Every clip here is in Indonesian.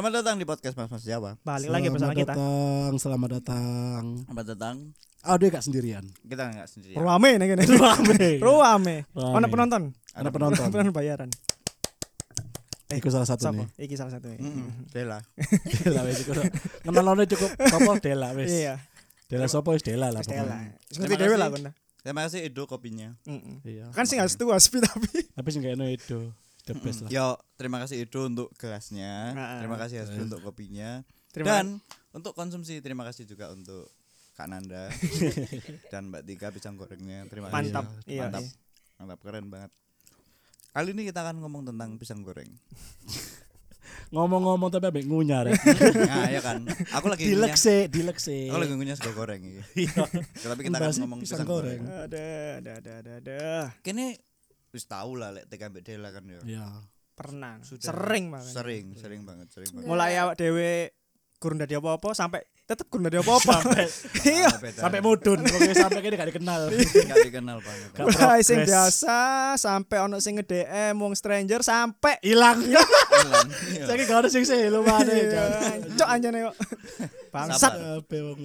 Selamat datang di podcast Mas Mas Jawa. Balik lagi bersama kita. datang, selamat datang. Selamat datang. Aduh gak sendirian. Kita nggak sendiri. Ruame nih gini. Ruame. Rame. Ono penonton. Ada penonton. Penonton bayaran. Iku salah satu Siapa? nih. Iki salah satu. Mm-mm, Dela. Dela wis iku. Kenalane cukup apa Dela wis. Iya. Dela sopo wis Dela lah pokoknya. Ngerti dhewe kasih. lah kon. Terima kasih Edo kopinya. Heeh. Iya. Kan sing harus tuh aspi tapi. Tapi sing kayaknya itu the best lah. Yo, terima kasih Edo untuk gelasnya. Ah. Terima kasih Hasbi untuk kopinya. Terima Dan untuk konsumsi terima kasih juga untuk Kak Nanda dan Mbak Tika pisang gorengnya. Terima kasih. Mantap. Iya. Mantap. iya. Mantap keren banget. Kali ini kita akan ngomong tentang pisang goreng. Ngomong-ngomong tapi ambek ngunyah rek. Nah, ya kan. Aku lagi Dilek ngunyah. sih, dilek sih. Aku lagi ngunyah sego goreng iki. Iya. Tapi kita akan ngomong pisang pisang goreng. goreng. Ada ada ada ada ada. Wis tahu lah lek TK Mbak Dela kan ya. Iya. Pernah. Sudah. Sering banget. Sering, sering banget, sering banget. Mulai awak dhewe kurang dadi apa-apa sampai tetep kurang dadi apa-apa. Sampai Iya. Sampai mudun, pokoknya sampai kini gak dikenal. Nggak dikenal banget. Gak Mulai sing biasa sampai ono sing nge-DM wong stranger sampai Hilang. Hilang. Saya gak ada sing sih lu mana Iya, Cok anjane kok. Bangsat.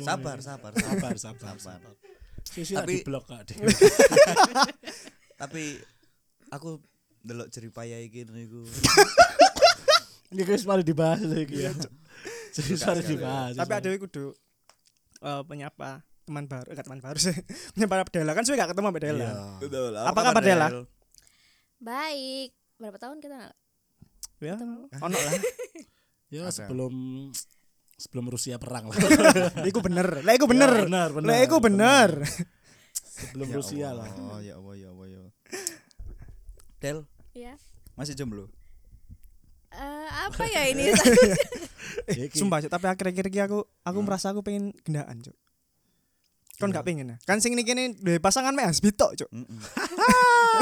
Sabar, sabar, sabar, sabar, sabar. Sisi Tapi- di blok kak. Tapi aku delok jeripaya iki niku. Ini guys mari dibahas lagi ya. Jadi mari dibahas. Tapi ada kudu eh penyapa teman baru, eh, teman baru sih. Penyapa Dela kan sudah gak ketemu sama Dela. Iya. Betul. Apa kabar, Dela? Del? Baik. Berapa tahun kita nggak Ya, ketemu? ono lah. Ya sebelum sebelum Rusia perang lah. Iku bener. Lah iku bener. Ya. Lah iku bener. Sebelum Ya Rusia lah. Allah, Ya Allah, ya Allah, ya. Del, Iya. masih jomblo? Eh, apa ya ini? Sumpah, Cuk, tapi akhir-akhir iki aku aku merasa aku pengen gendaan, Cuk. Kon gak pengen ya? Kan sing niki ini duwe pasangan mek Hasbi tok, Cuk.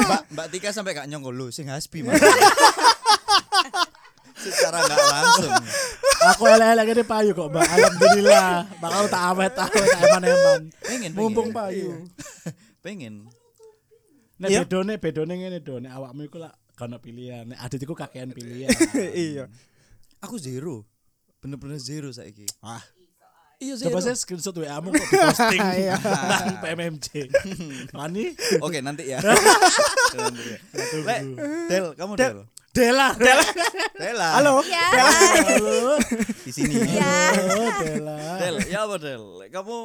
Mbak Mbak Tika sampai gak nyongkol lu sing hasbi Mas. Secara gak langsung. Aku elek-elek ini payu kok, Mbak. Alhamdulillah. Bakal tak awet awet tak eman-eman. Pengen, Mumpung payu. Pengen. Nek Iya. bedone bedone ngene do, nek awakmu iku lah kono pilihan. Nek adit iku kakean pilihan. Iya. Aku zero. Bener-bener zero saiki. Ah, Iya zero. coba saya screenshot WA-mu kok di posting nang PMMJ. Mani Oke, nanti ya. Nanti ya. Lek, Del, kamu Del. Dela. Dela. Dela. Halo. Iya. Halo. Di sini. Halo, Dela. Del, ya apa Del? Kamu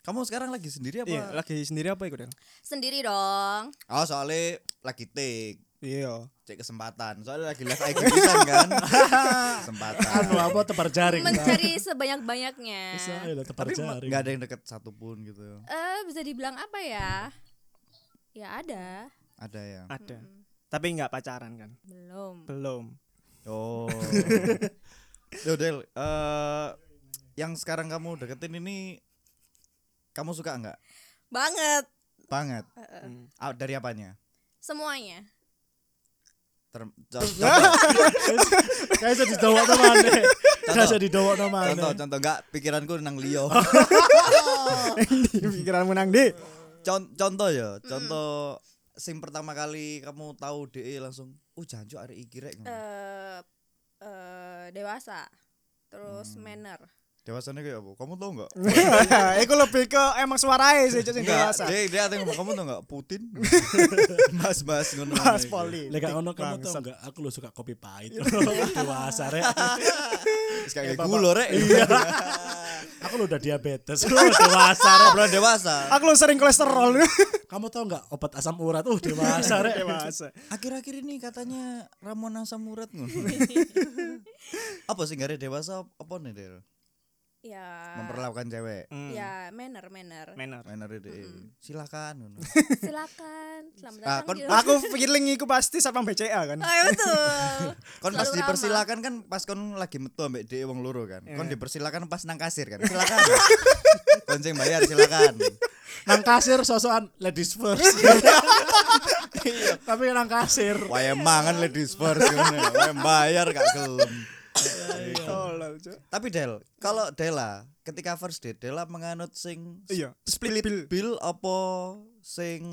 kamu sekarang lagi sendiri apa? Iya, lagi sendiri apa iku, Del? Sendiri dong. Oh, soalnya lagi take. Iya. Cek kesempatan. Soalnya lagi live IG pisan kan. kesempatan. Anu apa tebar jaring. Mencari sebanyak-banyaknya. Bisa ya tebar Tapi jaring. nggak ada yang deket satupun gitu. Eh, bisa dibilang apa ya? Ya ada. Ada ya. Ada. Tapi nggak pacaran kan? Belum. Belum. Oh. Yo Del, eh yang sekarang kamu deketin ini kamu suka nggak? Banget. Banget. Hmm. Ah, dari apanya? Semuanya. Ter contoh, Kayak bisa didawak no mana. Kayak no mana. contoh, contoh enggak pikiranku nang Leo. Pikiranmu nang di. Con- contoh ya, contoh sing pertama kali kamu tahu DE langsung, "Uh, janjuk arek iki rek." ngono." Eh eh dewasa. Terus manner. Dewasanya kayak apa? Kamu tahu enggak? Iku lebih ke emang suarae sih Enggak, dewasa. dia dia ada yang ngomong kamu tahu enggak Putin? Mas-mas ngono. Mas. Poli. Lek gak ngono kamu tau enggak aku lu suka kopi pahit. Dewasa rek. Kayak gulo rek. Iya. Aku lu udah diabetes. Lu dewasa rek. Belum dewasa. Aku lu sering kolesterol. Kamu tau enggak obat asam urat? Uh, dewasa rek. Dewasa. Akhir-akhir ini katanya Ramon asam urat ngono. apa sih gak ada dewasa apa nih Del? Ya. Memperlakukan cewek. Hmm. Ya, manner, manner. Manner. Mainer DE. Silakan ngono. Silakan. Selamat Ah, datang kon- di Aku feeling iku pasti satpam BCA kan. Oh, iya, betul. Kon pas dipersilakan kan pas kon lagi metu ambek DE wong loro kan. Kon Iya. dipersilakan pas nang kasir kan. Silakan. kon sing bayar silakan. Nang kasir sosokan ladies first. Tapi nang kasir. Wae mangan ladies first ngono. Wae bayar gak gelem. Tolol. Tapi Del, kalau Dela ketika first date Dela menganut sing Iya, split bill, apa sing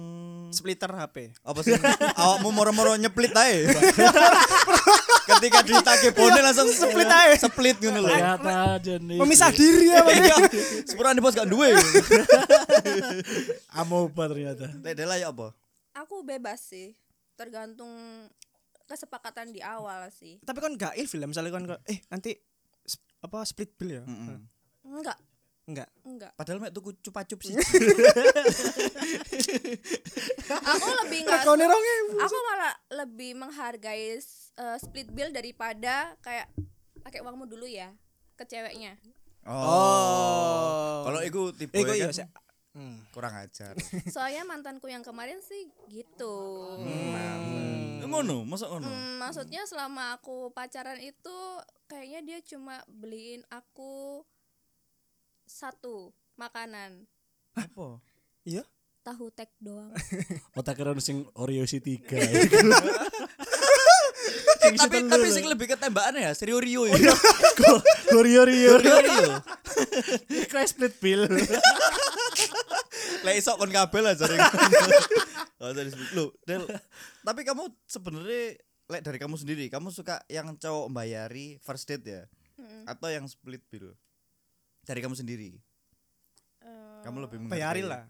splitter HP. apa sing awakmu moro-moro nyeplit ae. ketika ditagih bone langsung Split ae. Split ngono lho. Ternyata jenis Memisah diri ya. Iya. Sepurane bos gak duwe. amoeba ternyata. Dela ya apa? Aku bebas sih. Tergantung kesepakatan di awal sih. Tapi kan gak ilfil misalnya kan eh nanti apa split bill ya? Mm-mm. Enggak, Enggak. enggak. Padahal mek tuku cupa-cup sih. Aku lebih enggak Rekone 2000. Aku malah lebih menghargai uh, split bill daripada kayak pakai uangmu dulu ya ke ceweknya. Oh. Kalau iku tipe Iku kan iya. Hmm. kurang ajar. Soalnya mantanku yang kemarin sih gitu. Hmm. Ngono, masa ngono? Hmm, maksudnya selama aku pacaran itu kayaknya dia cuma beliin aku satu makanan Apa? Iya. tahu tek doang. Otak kira sing Oreo si 3. tapi tapi sing lebih ketembakan ya, Serio Rio ya. Oreo Rio. Rio Rio. Iku split bill. Lek iso kon kabel aja ring. Oh, jadi lu, Del. Tapi kamu sebenarnya lek dari kamu sendiri, kamu suka yang cowok bayari first date ya? Mm-mm. Atau yang split bill? Dari kamu sendiri. Eh, Kamu lebih Bayari menghargai. lah.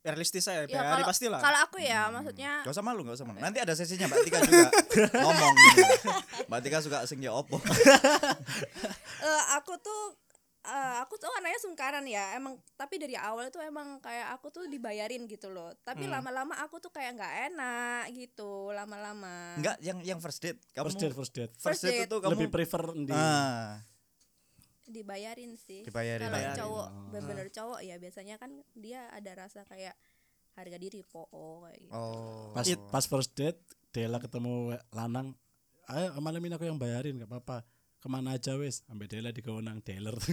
Realistis saya, ya, bayari pasti lah. Kalau aku ya maksudnya Gak usah malu, gak usah malu. Nanti ada sesinya Mbak Tika juga ngomong. gitu. Mbak Tika suka sing ya opo. eh, aku tuh eh, aku tuh anaknya sungkaran ya emang tapi dari awal itu emang kayak aku tuh dibayarin gitu loh tapi Hmm. lama-lama aku tuh kayak nggak enak gitu lama-lama Enggak, yang yang first date. Kamu First date, first date. first First date date. itu kamu Lebih prefer di Ah, dibayarin sih Dibayarin. kalau Dibayarin. cowok Oh. bener-bener cowok ya biasanya kan dia ada rasa kayak harga diri po kayak gitu. oh. pas pas first date Dela ketemu lanang ayo malam ini aku yang bayarin gak apa-apa ke mana aja wes sampai Dela di kewenang dealer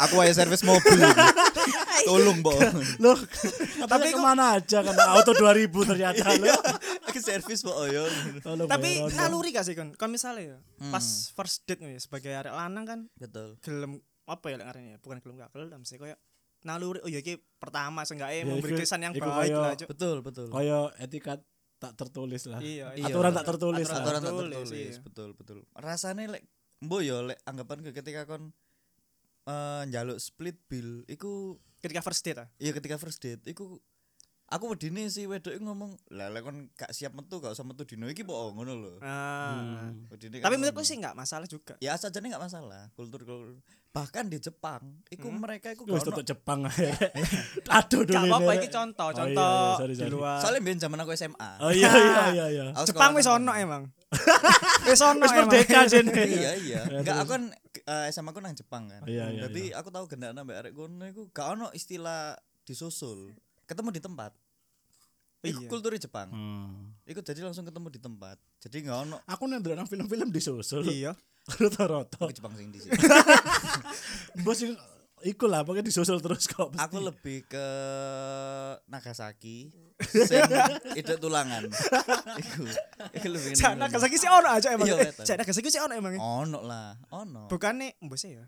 Aku aja servis mobil. Tolong, Bo. loh tapi ke mana aja kan auto 2000 ternyata loh Aku servis, Bo. Yo. Tolong Tapi naluri gak sih kan? Kan misalnya ya, Hmm. pas first date nih sebagai arek lanang kan Betul. gelem apa ya lek ngarane ya? Bukan gelem gak gelem sih kayak naluri oh ya iki pertama seenggaknya Ya, memberi kesan yang baik lah. Betul, betul. kaya etikat tak tertulis lah Iya, Iya. aturan tak tertulis Aturan aturan tak tertulis, iya. betul, betul. Rasanya lek mbo yo lek anggapan ke ketika kon eh njaluk split bill iku Ketika first date ah. iya ketika first date iku aku wedine si wedok ngomong lah lek kon gak siap metu gak usah metu dino iki po ngono lho. Ah. Hmm. Wedine kan Tapi menurutku sih nggak masalah juga. ya saja nggak masalah kultur kultur bahkan di Jepang iku Hmm. mereka iku gak ono- Jepang akhirnya. Aduh dulu. Gak apa-apa ini. iki contoh, Oh, iya, contoh iya, sorry, di sorry. luar. soalnya biyen zaman aku SMA Oh iya iya iya iya. Aku Jepang wis ono emang. Wis ono Wis emang. merdeka sini. iya iya Ya, enggak terus. aku kan eh, SMA aku nang Jepang kan Iya, iya, jadi aku tahu gendaan ambek arek kono iku gak ono istilah disusul ketemu di tempat Iku Iya. kultur Jepang. Hmm. Iku jadi langsung ketemu di tempat. Jadi nggak ono Aku nih nang film-film disusul. Iya. Aku Jepang sing di sini. Bos iku lah pokoknya disusul terus kok. pasti. aku lebih ke Nagasaki. Sing ide tulangan. Iku. Iku lebih Cak Nagasaki sih ono aja emang. Iya, Eh. Cak Nagasaki sih ono emang. Ono lah, ono. Bukannya mbose ya.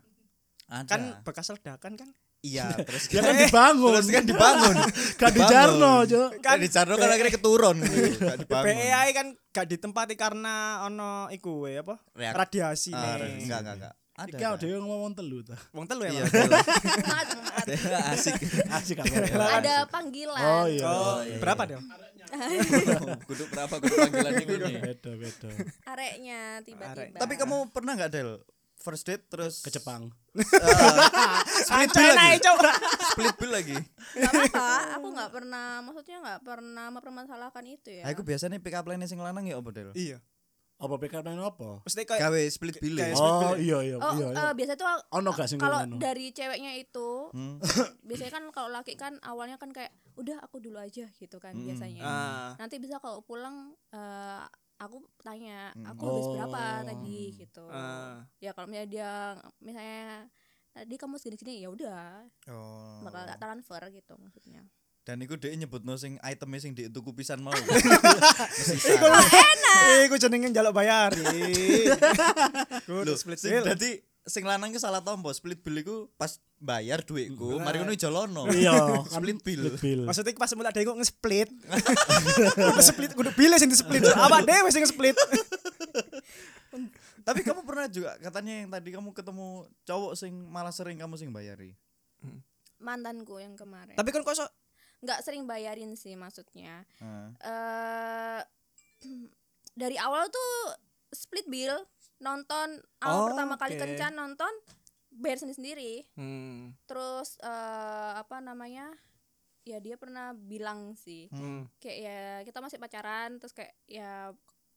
Ada. Kan bekas ledakan kan. Iya, terus Ya kan dibangun. Terus kan dibangun. Kan di Dibangun. Jarno, Jo. Kan di Jarno kan akhirnya keturun gitu. Gak dibangun. PEI kan gak ditempati karena ono iku we apa? Radiasi Ah, nih. enggak enggak enggak. Ada. Iki ada. dhewe ngomong telu ta. Wong telu Iya. Maaf, maaf. asik. Asik aku. ada panggilan Oh iya. Oh, iya, berapa dong? Kudu berapa kudu panggilan iku nih. Beda beda. areknya tiba-tiba Tapi kamu pernah nggak Del? First date terus Ke Jepang. split bill lagi. Split bill lagi. Gak apa-apa, aku nggak pernah, maksudnya nggak pernah mempermasalahkan itu ya. Nah, aku biasanya pick up line sing lanang ya apa Del? Iya. Apa PK main apa? Mesti kayak Gawe split bill. Oh iya iya Oh, iya. iya. eh, biasanya tuh Ono gak sing kalau dari ceweknya itu, Hmm. biasanya kan kalau laki kan awalnya kan kayak udah aku dulu aja gitu kan Hmm. biasanya. Ah. Nanti bisa kalau pulang eh, aku tanya, Hmm. aku habis berapa Oh. tadi gitu. Ah. Ya kalau misalnya dia misalnya tadi kamu segini-segini ya udah Oh. bakal tak transfer gitu maksudnya. Dan iku dhek nyebutno sing itemnya sing dhek tuku pisan mau. Iku jenenge njaluk bayari. Kudu Loh, split sing dadi sing lanang ki salah tompo split bill iku pas bayar duitku mari ngono jolono Iya, kan split bill split bill. Maksudnya pas mulai ada kok nge-split. Kudu split kudu bilih sing di-split. Awak dhewe sing nge-split. tapi kamu pernah juga katanya yang tadi kamu ketemu cowok sing malah sering kamu sing bayari mantanku yang kemarin Tapi kan kok nggak sering bayarin sih maksudnya Heeh. eh dari awal tuh split bill nonton awal Oh, pertama kali oke. kencan nonton bayar sendiri sendiri hmm. terus eh apa namanya ya dia pernah bilang sih hmm. kayak ya kita masih pacaran terus kayak ya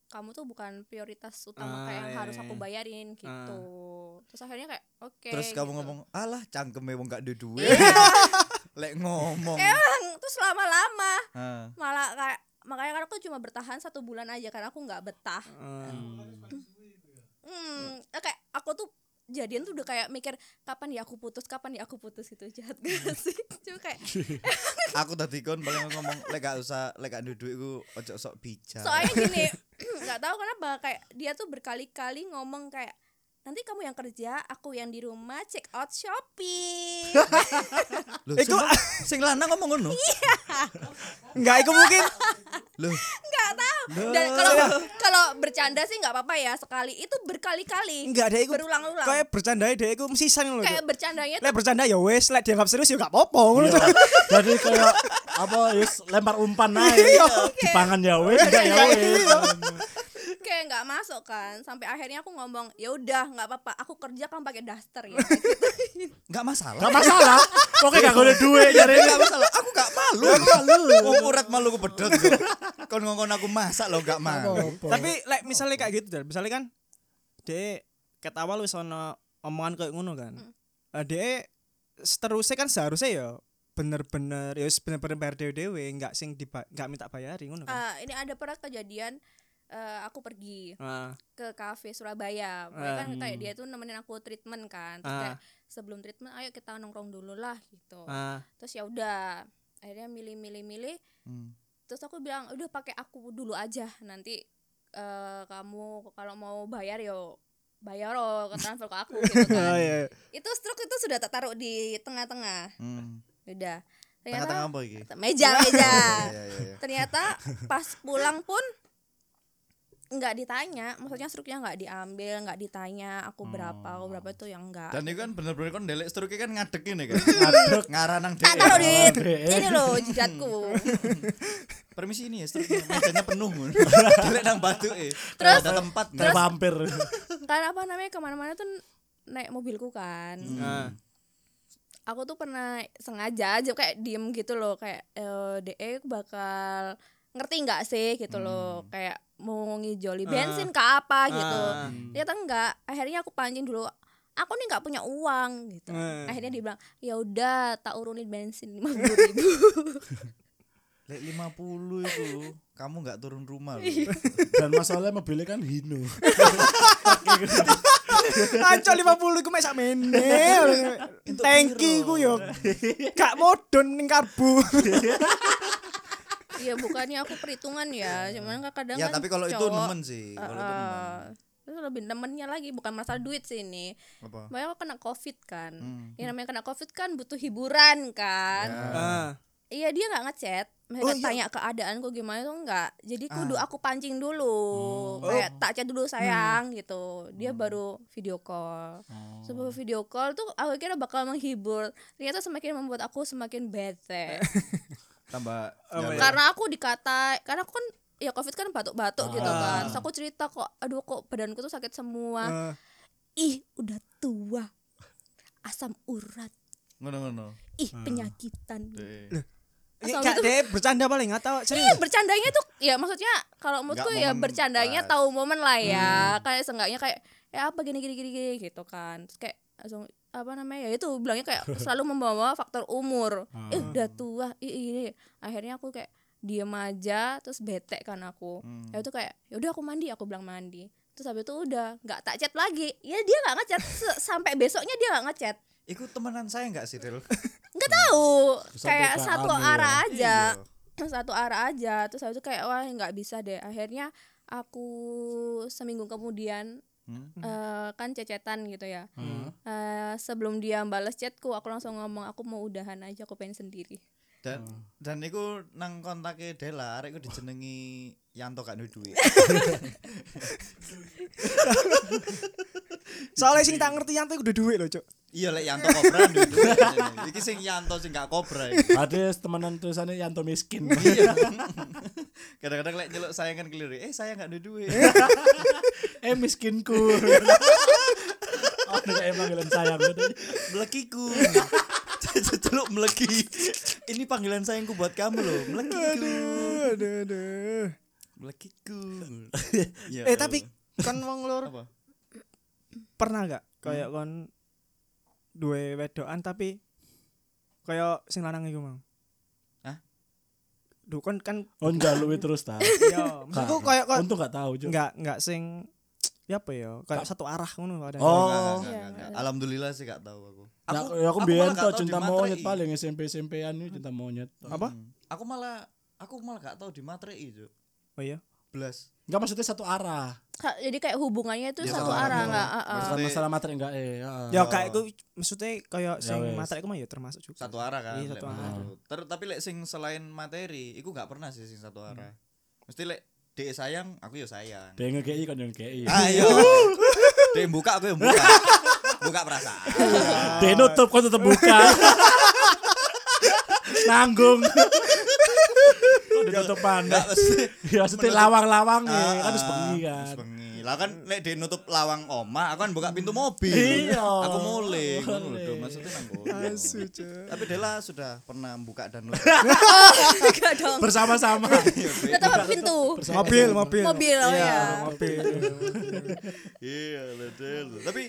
kamu tuh bukan prioritas utama Ah, kayak yang iya, harus iya. aku bayarin gitu terus akhirnya kayak oke terus kamu gitu. ngomong alah cangkeme wong gak ada duit Iya. lek ngomong Emang, terus lama-lama Heeh. malah kayak makanya kan aku cuma bertahan satu bulan aja karena aku nggak betah hmm eh, kayak aku tuh jadian tuh udah kayak mikir kapan ya aku putus kapan ya aku putus gitu. Jahat gak sih? Cuma kayak aku tadi kon paling ngomong lek gak usah lek gak duit ku ojo sok bijak. Soalnya gini nggak tahu kenapa kayak dia tuh berkali-kali ngomong kayak nanti kamu yang kerja aku yang di rumah check out shopping Loh, Iku- sumpah, sing lanang ngomong ngono Enggak, iku mungkin Loh, nggak tahu dan kalau kalau bercanda sih nggak apa-apa ya sekali itu berkali-kali enggak ada iku. berulang-ulang Kayak bercandai deh iku mesisan lho. kayak bercandanya tuh Lek bercanda ya wes, lek dianggap serius ya gak apa-apa ngono. Iya. Jadi kayak apa yus lempar umpan aja. Dipangan ya wes, enggak ya wes. Kayak nggak masuk kan sampai akhirnya aku ngomong ya udah nggak apa-apa aku kerja kan pakai daster ya gak masalah Gak masalah. Pokoknya gak boleh duit nyari. gak masalah aku gak malu malu wong urat malu kepedot kok. kon ngomong aku masak lo gak malu Tapi lek misalnya kayak gitu, misalnya kan de ket awal wis ono omongan kayak ngono kan. Hmm. de seterusnya kan seharusnya ya bener-bener ya wis bener-bener bayar dewe-dewe enggak sing diba enggak minta bayari ngono kan. Ah, ini ada pernah kejadian eh, aku pergi Ah, ke cafe Surabaya Pokoknya kan Hmm. kayak dia tuh nemenin aku treatment kan terus Ah. kayak sebelum treatment ayo kita nongkrong dulu lah gitu ah, terus ya udah akhirnya milih-milih-milih Hmm. terus aku bilang udah pakai aku dulu aja nanti eh, kamu kalau mau bayar yo bayar lo ke transfer ke aku gitu Oh, kan iya. itu struk itu sudah tak taruh di tengah-tengah Hmm. udah ternyata apa iki meja meja Iya, iya, iya. ternyata pas pulang pun nggak ditanya maksudnya struknya nggak diambil nggak ditanya aku berapa aku berapa itu yang enggak dan itu kan bener-bener kon delek struknya kan ngadek ini kan. Ngadek. ngaranang tak dek taruh di ini loh jidatku. Permisi ini ya struknya mejanya penuh delek nang batu eh Terus- ada tempat Kayak vampir. kan apa namanya ke mana-mana tuh naik mobilku kan. Ah. aku tuh pernah sengaja aja kayak diem gitu loh kayak eh de bakal ngerti nggak sih? gitu loh. Kayak mau ngijoli bensin ke apa gitu Ah. ternyata enggak akhirnya aku pancing dulu aku nih nggak punya uang gitu Eh. akhirnya dia bilang ya udah tak urunin bensin lima puluh ribu lek 50 itu kamu nggak turun rumah loh Dan masalahnya mobilnya kan Hino. Ancol 50 iku mek sak mene. Tangki iku yo. Gak modon ning karbu. ya bukannya aku perhitungan ya cuman kan kadang ya kan tapi kalau itu nemen sih kalau itu nemen. Terus lebih nemennya lagi bukan masalah duit sih ini. Apa? Makanya aku kena covid kan. Hmm. yang namanya kena covid kan butuh hiburan kan. Ya. Ah. iya dia nggak ngechat. Mereka Oh, iya. tanya keadaanku gimana tuh enggak jadi kudu Ah. aku pancing dulu. Oh. kayak tak chat dulu sayang gitu. Dia baru video call. Oh. sebuah video call tuh aku kira bakal menghibur. Ternyata semakin membuat aku semakin bete tambah Oh, iya. karena aku dikata karena aku kan ya covid kan batuk-batuk gitu Ah. kan terus aku cerita kok aduh kok badanku tuh sakit semua Ah. ih udah tua asam urat ngono-ngono ih penyakitan Dek. Ini Asal gak itu- deh bercanda paling atau Iya serius. bercandanya tuh ya maksudnya kalau menurutku ya bercandanya pas. tahu momen lah ya kayak seenggaknya kayak ya apa gini gini gini gini gitu kan Terus kayak langsung apa namanya ya itu bilangnya kayak selalu membawa faktor umur. Eh udah tua ih ini akhirnya aku kayak diem aja terus bete kan aku. Hmm. ya itu kayak ya udah aku mandi aku bilang mandi. Terus habis itu udah nggak tak chat lagi. Ya dia nggak ngechat. Sampai besoknya dia nggak ngechat. Iku temenan saya nggak sih Del? nggak tahu. Kayak satu ya. arah aja. Iya. satu arah aja. Terus habis itu kayak wah nggak bisa deh. Akhirnya aku seminggu kemudian Hmm. eh, kan cecetan gitu ya Hmm. Eh, sebelum dia balas chatku aku langsung ngomong aku mau udahan aja aku pengen sendiri Dan Hmm. dan iku nang kontake Dela arek iku dijenengi Yanto gak duit. Soalnya sing tak ngerti Yanto udah duit loh, Cuk. Iya lek Yanto kobra duit. Iki sing Yanto sing gak kobra. Ada temenan tulisannya Yanto miskin. Iya. Kadang-kadang lek nyeluk sayang kan keliru. Eh sayang gak duwe duit. eh miskinku. oh, kayak panggilan sayang. Melekiku. Celuk meleki. Ini panggilan sayangku buat kamu loh. Melekiku. Aduh, aduh. Melekiku. Ya Eh tapi kan wong lur pernah gak kayak kon duwe wedokan tapi kayak sing lanang iku mang. Hah? Duh kon kan Oh terus ta. ya maksudku kayak kon Untung gak tahu juga. enggak enggak sing ya apa ya kayak satu arah ngono ada. Oh. Iya. Alhamdulillah sih gak tahu aku. Nah, ya aku malah biyen tau tahu cinta monyet paling SMP SMP-an ini cinta monyet. Apa? Hmm. Aku malah aku malah gak tahu di matrei Cuk. Oh iya. Belas. Enggak maksudnya satu arah. Ka- jadi kayak hubungannya itu Ya, satu arah. arah nggak ah, ah. Bukan Maksudnya- masalah materi enggak eh. ya. Ya kayak iku maksudnya kayak Ya sing materi iku mah ya termasuk juga. Satu arah kan. Iya, satu arah. Ter- tapi lek sing selain materi, iku gak pernah sih sing satu arah. Mesti lek dek sayang, aku ya sayang. Dia ngekei kan yang ngekei. Ayo. Dek buka aku yang buka. Buka perasaan. Dia nutup kok tetep buka. Nanggung. Ditutupan. Enggak mesti Ya maksudnya lawang-lawang Ah, kan harus ah, bengi kan. bengi. Lah kan lek dia nutup lawang oma, aku kan buka pintu mobil. Iya. Aku mulai ngono lho, maksudnya nang. Asu. Tapi Dela sudah pernah buka dan nutup. Enggak dong Bersama-sama. tetap apa pintu Mobil, mobil. mobil oh Iya, ya mobil. Iya, Del. Tapi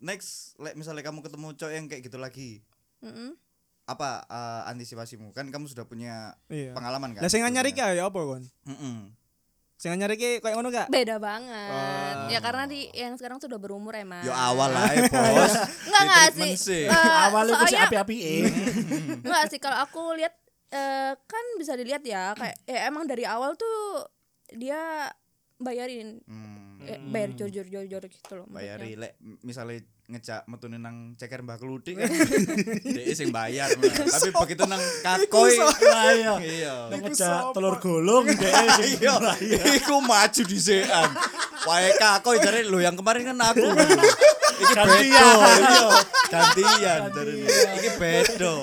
next lek misalnya kamu ketemu cowok yang kayak gitu lagi, Mm-mm. Apa eh, antisipasimu? Kan kamu sudah punya Iya. pengalaman kan? Lah sing sebelumnya? ya apa kon? Mm-mm. Sing anyar iki kayak ngono gak? beda banget ya karena di yang sekarang sudah berumur emang Yo awal lah ya, Bos. Enggak enggak sih. sih. Eh, Awalnya gue si soalnya api-api eh. enggak sih kalau aku lihat eh, kan bisa dilihat ya kayak ya emang dari awal tuh dia bayarin Hmm. Eh, bayar jor jor jor jor gitu loh maksudnya. lek misalnya ngejak metune nang ceker Mbah Keludi kan dhek sing bayar tapi begitu nang kakoi. iya. iya. Ngejak telur gulung deh sing iya. iku maju dhisekan wae kakoi jare lho yang kemarin kan aku. Iki bedo iya. Gantian jare. Iki bedo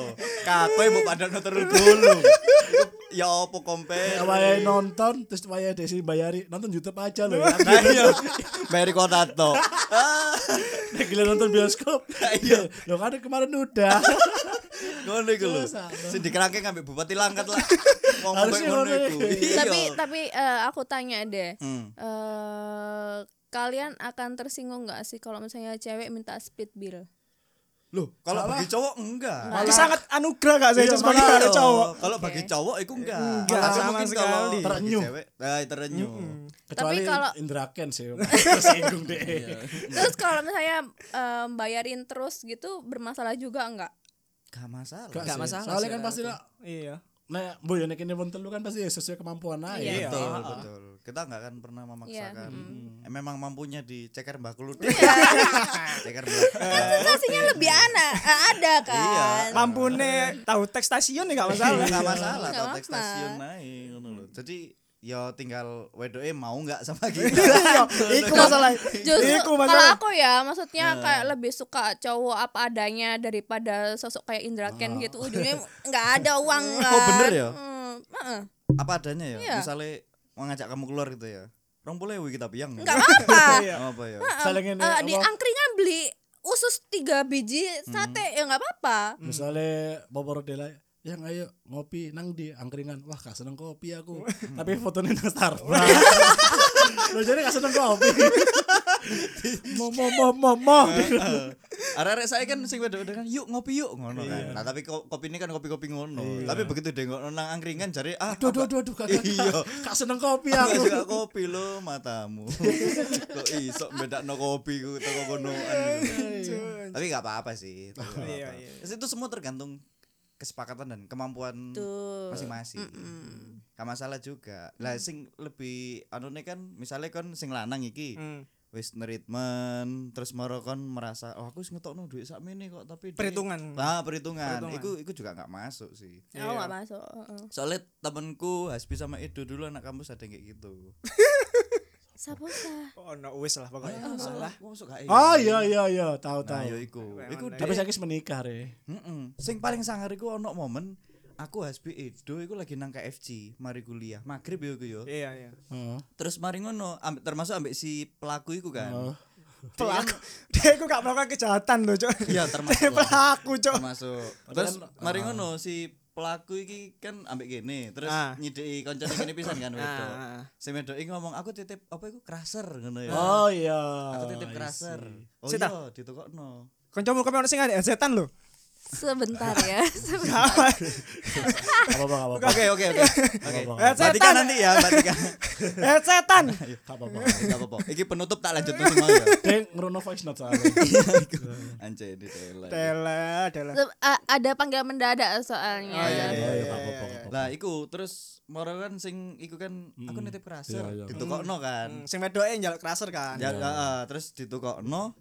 kakoi mbok padha telur Iku ya opo compare Waya nonton terus waya desi bayari nonton YouTube aja loh. nah iya bayar kota to Nek gila nonton bioskop. Iya. Lo kan kemarin udah. ngono iku lho sing dikerangke ngambil bupati langkat lah ngomong ngono iku. Iya. tapi tapi eh, aku tanya deh Hmm. eh kalian akan tersinggung nggak sih kalau misalnya cewek minta speed bill Loh, kalau bagi cowok enggak. Itu sangat anugerah gak saya Iya, sebagai malah cowok. Kalau bagi cowok itu enggak. Enggak, Tapi sama mungkin sekali. kalau Terenyuh. cewek, nah, terenyuh. Kecuali kalau- Indra Ken sih. Tersinggung deh. terus kalau misalnya em, bayarin terus gitu bermasalah juga enggak Gak masalah. Gak sih. masalah Soalnya kan pasti lah. Iya. Nah, bu ya nek ini wonten lu kan pasti ya sesuai kemampuan aja. Iya. Betul, Iya. betul. Kita enggak akan pernah memaksakan. Iya, Eh, memang mampunya di ceker Mbak Keludi. ceker Mbak. sensasinya lebih anak eh, ada kan Mampune tahu teks stasiun ya gak masalah. Enggak masalah Nggak kalau teks stasiun naik. Jadi ya tinggal wedoke mau enggak sama kita. Iku masalah. Justru kalau aku ya maksudnya kayak lebih suka cowok apa adanya daripada sosok kayak Indra Ken gitu ujungnya nggak ada uang kan. Oh, bener ya? Hmm, heeh. Apa adanya ya? Iya. Misalnya ngajak kamu keluar gitu ya. Rong boleh kita piang. nggak apa-apa. Apa ya? Saling ini Eh, di apa? angkringan beli usus tiga biji sate ya nggak apa-apa. Misalnya Bobo Rodela yang ayo ngopi nang di angkringan. Wah gak seneng kopi aku. Tapi fotonya nang Starbucks. Lo jadi gak seneng kopi. Mau mau mau mau mau Arek-arek saya kan sing wedok kan yuk ngopi yuk ngono kan. Nah, tapi ko- kopi ini kan kopi-kopi ngono. Tapi begitu dia ngono nang angkringan jare ah aduh aduh aduh gak- Iya. gak seneng kopi Aku aku suka kopi lo matamu. Kok iso bedakno kopi ku toko konoan. Tapi gak apa-apa sih. Iya, iya. Terus Itu semua tergantung kesepakatan dan kemampuan masing-masing. Gak masalah juga. Lah sing lebih anune kan misalnya kan sing lanang iki Hmm. Wis treatment terus moro kon merasa oh aku wis ngetokno duit sak mene kok tapi Perhitungan. nah perhitungan, Perhitungan. iku iku juga nggak masuk sih aku nggak masuk heeh. soalnya temenku Hasbi sama Edo dulu anak kampus ada yang kayak gitu Siapa sah? Oh, no wis lah pokoknya. Ah, Salah. masuk Oh iya iya iya, tahu nah yo tahu. iku Kayak iku mana? Tapi kis menikah re. Mm-mm. Sing paling sangar iku ono momen aku Hasbi Edo iku lagi nang KFC mari kuliah maghrib yo iku yo Iya, iya. Heeh. terus mari ngono ambek termasuk ambek si pelaku iku kan Oh. Pelaku. Dia iku gak melakukan kejahatan loh, Cok. iya termasuk. Pelaku, Cok. termasuk terus kan- mari ngono si pelaku iki kan ambek gini terus Ah. nyidiki koncone kene pisan kan wedok Ah. si wedok iki ngomong aku titip apa iku kraser ngono ya Oh iya. aku titip kraser oh iya ditukokno Kancamu kemarin sing ada setan lho. Sebentar ya. Apa apa apa. oke oke oke oke. Eh, setan. nanti ya Mbak Tika Eh setan. Apa apa. Gak apa-apa iki penutup tak lanjut sing mau ya Deng ngerono voice note soalnya. Anjay di tele. Tele, tele. Ada panggilan mendadak soalnya. Oh, iya, Oh iya. iya apa apa. Lah iku terus moro kan sing iku kan aku nitip kraser Iya, iya. ditukokno kan. Sing wedoke njaluk kraser kan. Ya heeh, terus ditukokno.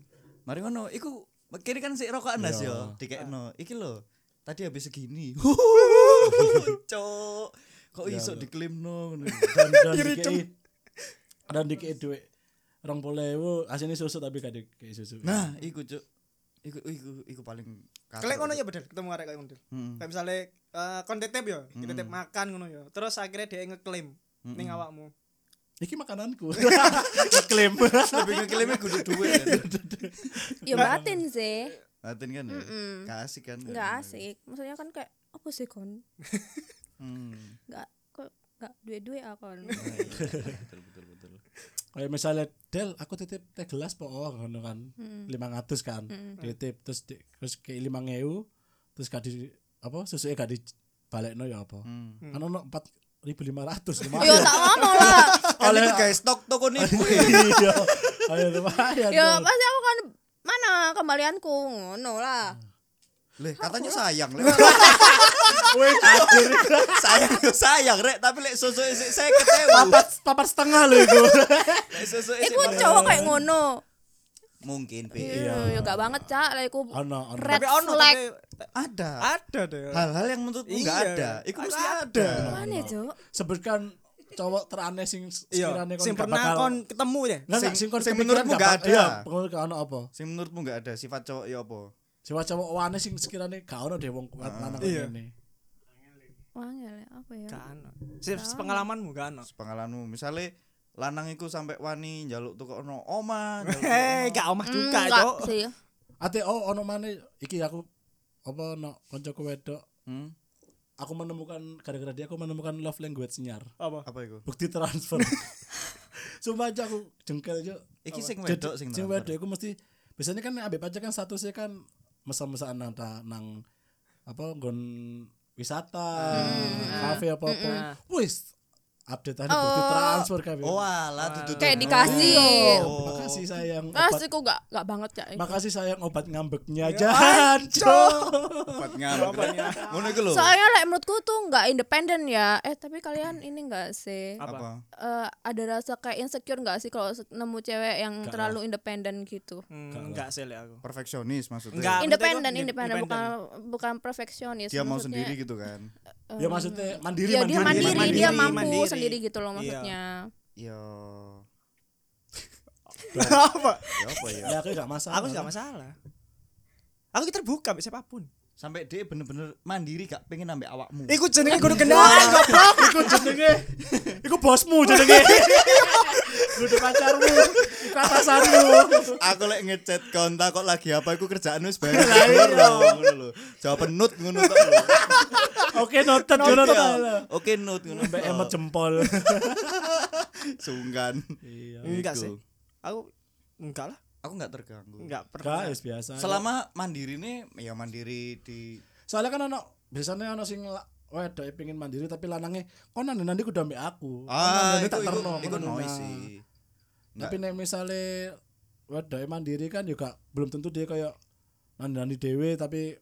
Mari ngono iku kiri kan sik rokokan Nas Iya. yo dikekno. Iki lho. Tadi habis segini. Cok. Kok iso diklaimno ngono. Dan dan Kiri, dikei dan dikei duit orang polewu aslinya susu tapi gak dikei susu. Nah, iku cuk. Iku iku iku paling. Kelek ngono ya bedel ketemu arek kayak ngono. Heeh. Kayak misale kon titip yo, kita titip makan ngono yo. Terus akhirnya dia ngeklaim ning awakmu. Iki makananku. Klaim. Lebih ngeklaimnya kudu duit kan. Ya batin sih. Latin kan ya. Mm-mm. Gak asik kan. Nggak asik. Maksudnya kan kayak apa sih kon? Hmm. Nggak kok nggak duit-duit akon. betul betul betul. Kayak misalnya Del, aku titip teh gelas po oh, ngono kan. Hmm. 500 kan. Titip terus di, terus ke 5000 terus gak di apa susuke gak di balekno ya apa. Hmm. Kan ono 4500 Yo lumayan. tak ngomong lah. Kan ini guys stok toko ya. Iya. Ayo lumayan. Ya pasti aku kan mana kembalianku ngono lah. Leh, katanya sayang, Leh. Sayang yo sayang, Rek, tapi lek susu isi saya kecewa. Papat papat setengah lho iku. Lek susu Iku cowok kayak ngono. mungkin, Pi. Iya, ya gak banget, Cak. Lah iku Ono ono. red Tapi ono flag. tapi Ada. ada deh. Hal-hal yang menurutmu enggak Iya. ada. Iku mesti Ada. Mana, Cok? Sebutkan cowok teraneh sing Iya, sekiranya kon sing gak pernah bakal- kon ketemu ya. Nggak, Sing- sing, sing, menurutmu gak ada. Iya, menurut gak ono apa? Sing menurutmu enggak ada sifat cowok ya apa? Siapa cowok wane sing sekiranya gak ono deh wong kuat lanang Iya. ini. Wangel ya, apa ya? Gak ono. Pengalamanmu gak ono. Pengalamanmu misalnya lanang iku sampai wani njaluk tuku ono oma, njaluk Eh, tuku gak omah juga, enggak Cok. Ate oh ono mana iki aku apa no koncoku wedok Hmm? Aku menemukan gara-gara dia aku menemukan love language nyar. Apa? Apa iku? bukti transfer. Sumpah aja aku jengkel aja Iki sing wedok sing sing wedok iku mesti biasanya kan ambek pajak kan statusnya kan mesa-mesaan nang nang apa gon wisata kafe apa apa wis update tadi bukti transfer kabeh Oh, alah dudu. Kayak dikasih. Oh. makasih sayang Ah, obat kok gak gak banget, Cak. makasih sayang obat ngambeknya jancok Buat ngambek. Ngono iku lho. Soalnya like, menurutku tuh nggak independen ya. Eh tapi kalian ini enggak sih? Apa? Eh, ada rasa kayak insecure nggak sih kalau nemu cewek yang terlalu independen gitu? Hmm, enggak sih Le, aku. Perfeksionis maksudnya. Enggak. Independen, independen, bukan bukan perfeksionis. Dia mau maksudnya, sendiri gitu kan. ya maksudnya mandiri Ya dia mandiri, mandiri, dia mampu mandiri. sendiri gitu loh Iya. maksudnya. Ya. Apa? Ya apa ya? ya aku gak masalah Aku gak masalah. Aku terbuka siapa pun. Sampai dia bener-bener mandiri gak pengen nambah awakmu. Iku jenenge kudu kenal goblok. iku jenenge iku bosmu jenenge. Kudu pacarmu iku atasanmu. Aku lek ngechat kontak kok lagi apa iku kerjaan wis beres ngono lho jawab nut ngono tok lho. Oke noted yo noted oke nut ngono mbak emot jempol. Sungkan. Iya. Enggak sih. Aku enggak lah. Aku nggak terganggu. Enggak pernah. guys biasa. Selama mandiri nih ya mandiri di soalnya kan ono biasanya ono sing wedok pengen mandiri tapi lanangnya kok nanti nanti kudu ambek aku? Kok ah nanti itu tak itu terno? itu ngono. noise Nah. tapi nek misalnya wedok mandiri kan juga belum tentu dia kayak nanti nanti dewe tapi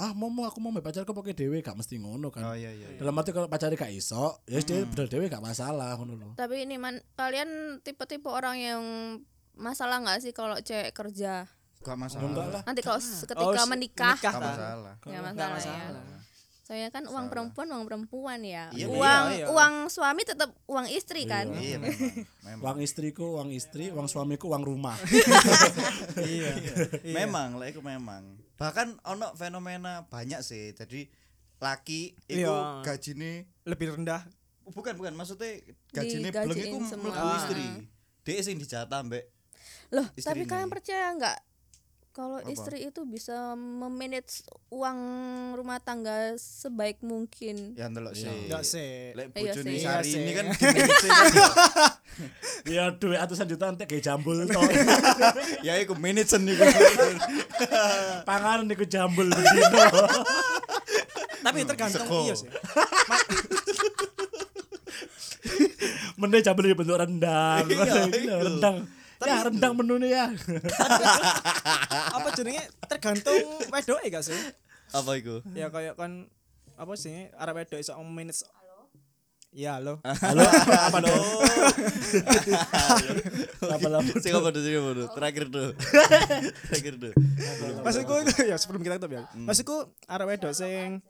ah mau mau aku mau ambek pacarku pakai dewe gak mesti ngono oh kan iya iya. Dalam arti kalau pacarnya gak iso ya dia bedal dewe gak masalah ngono Tapi ini man kalian tipe-tipe orang yang masalah nggak sih kalau cewek kerja Gak masalah. Enggak lah. nanti kalau Oh, ketika s- menikah menikah, Gak ta. masalah. ya Nggak masalah, masalah. ya soalnya kan uang perempuan uang perempuan ya Iya, uang iya. uang suami tetap uang istri kan Iya memang. memang. Uang istriku, uang istri, uang suamiku, uang rumah. iya Memang lah itu memang. Bahkan ono fenomena banyak sih. Jadi laki itu Iya. gajine lebih rendah bukan bukan maksudnya gajine Digajiin beleng iku semua. mlebu Ah. istri. Dia sing dijatah mbek loh Istri tapi ini. kalian percaya nggak kalau Apa? istri itu bisa memanage uang rumah tangga sebaik mungkin ya ndelok sih. enggak sih Lek Iya bojone sih. Sari Iya ini sih. kan ya. Duit atusan juta entek kayak jambul to. ya iku manajen iku. Panganan niku jambul bedino. tapi tergantung iya sih Mending jambul di bentuk rendang. Iya, Rendang. Ya rendang menu nih ya. apa jenenge tergantung wedoke gak sih Apa iku? ya kayak kan apa sih arek wedok iso manage Ya halo. Halo, apa dong? Apa lah? Sing apa tuh, sing apa? Terakhir tuh. Terakhir tuh. Maksudku ya sebelum kita tutup ya. Maksudku arek wedok sing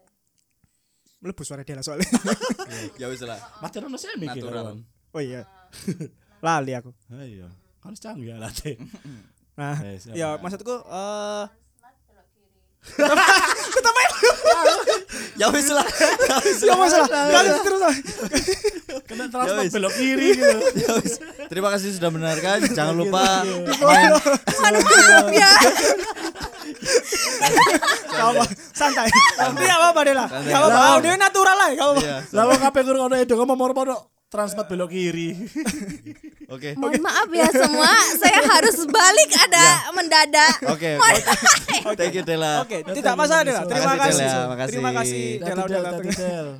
mlebu suara dia lah soalnya. Ya wis lah. Macam mana saya mikir oh iya. Lali aku. Ah, Iya. Kan canggih lah teh. Nah, Eh, siapa? ya maksudku eh Ya wis lah. Ya wis ya lah. masalah. Kali terus. Kena Ya transport wis. belok kiri gitu. Ya wis. Terima kasih sudah mendengarkan. Jangan lupa main maaf ya Kamu santai. Iya apa-apa deh lah. Apa-apa. Oh, dia natural lah, enggak apa-apa. Iya. Lah wong kabeh kurang ono edo ngomong transport belok kiri. Oke. mohon maaf ya semua saya harus balik ada mendadak Oke. oke. Thank you Dela. Oke, tidak masalah Dela. Terima kasih. Terima kasih Dela udah datang.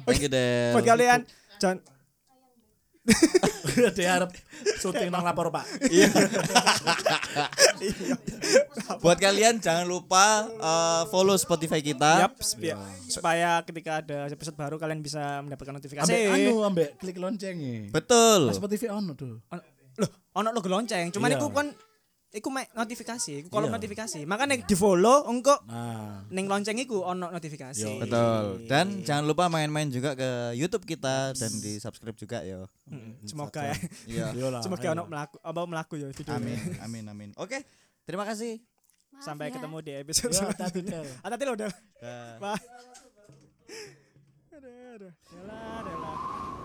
Thank you Del. Buat kalian jangan Dia harap syuting nang lapor, Pak. Buat kalian jangan lupa uh, follow Spotify kita. Yap, supaya, supaya ketika ada episode baru kalian bisa mendapatkan notifikasi. Ambek anu ambek klik loncengnya. Betul. Spotify ono tuh. On- Loh, ono logo lonceng. Cuman Iya. iku kan iku mek notifikasi, iku kolom Iya. notifikasi. Makanya di-follow engko Nah, ning lonceng iku ono notifikasi. Yo. Betul. Dan jangan lupa main-main juga ke YouTube kita dan di subscribe juga ya. Mm, Semoga ya. Iya. Semoga ono melaku apa melaku ya video. Amin, amin, amin. Oke. Terima kasih. Sampai ya. ketemu di episode Yo, selanjutnya. tadi Del. Hati-hati lo. Bye. Aduh, aduh. Dela, Dela.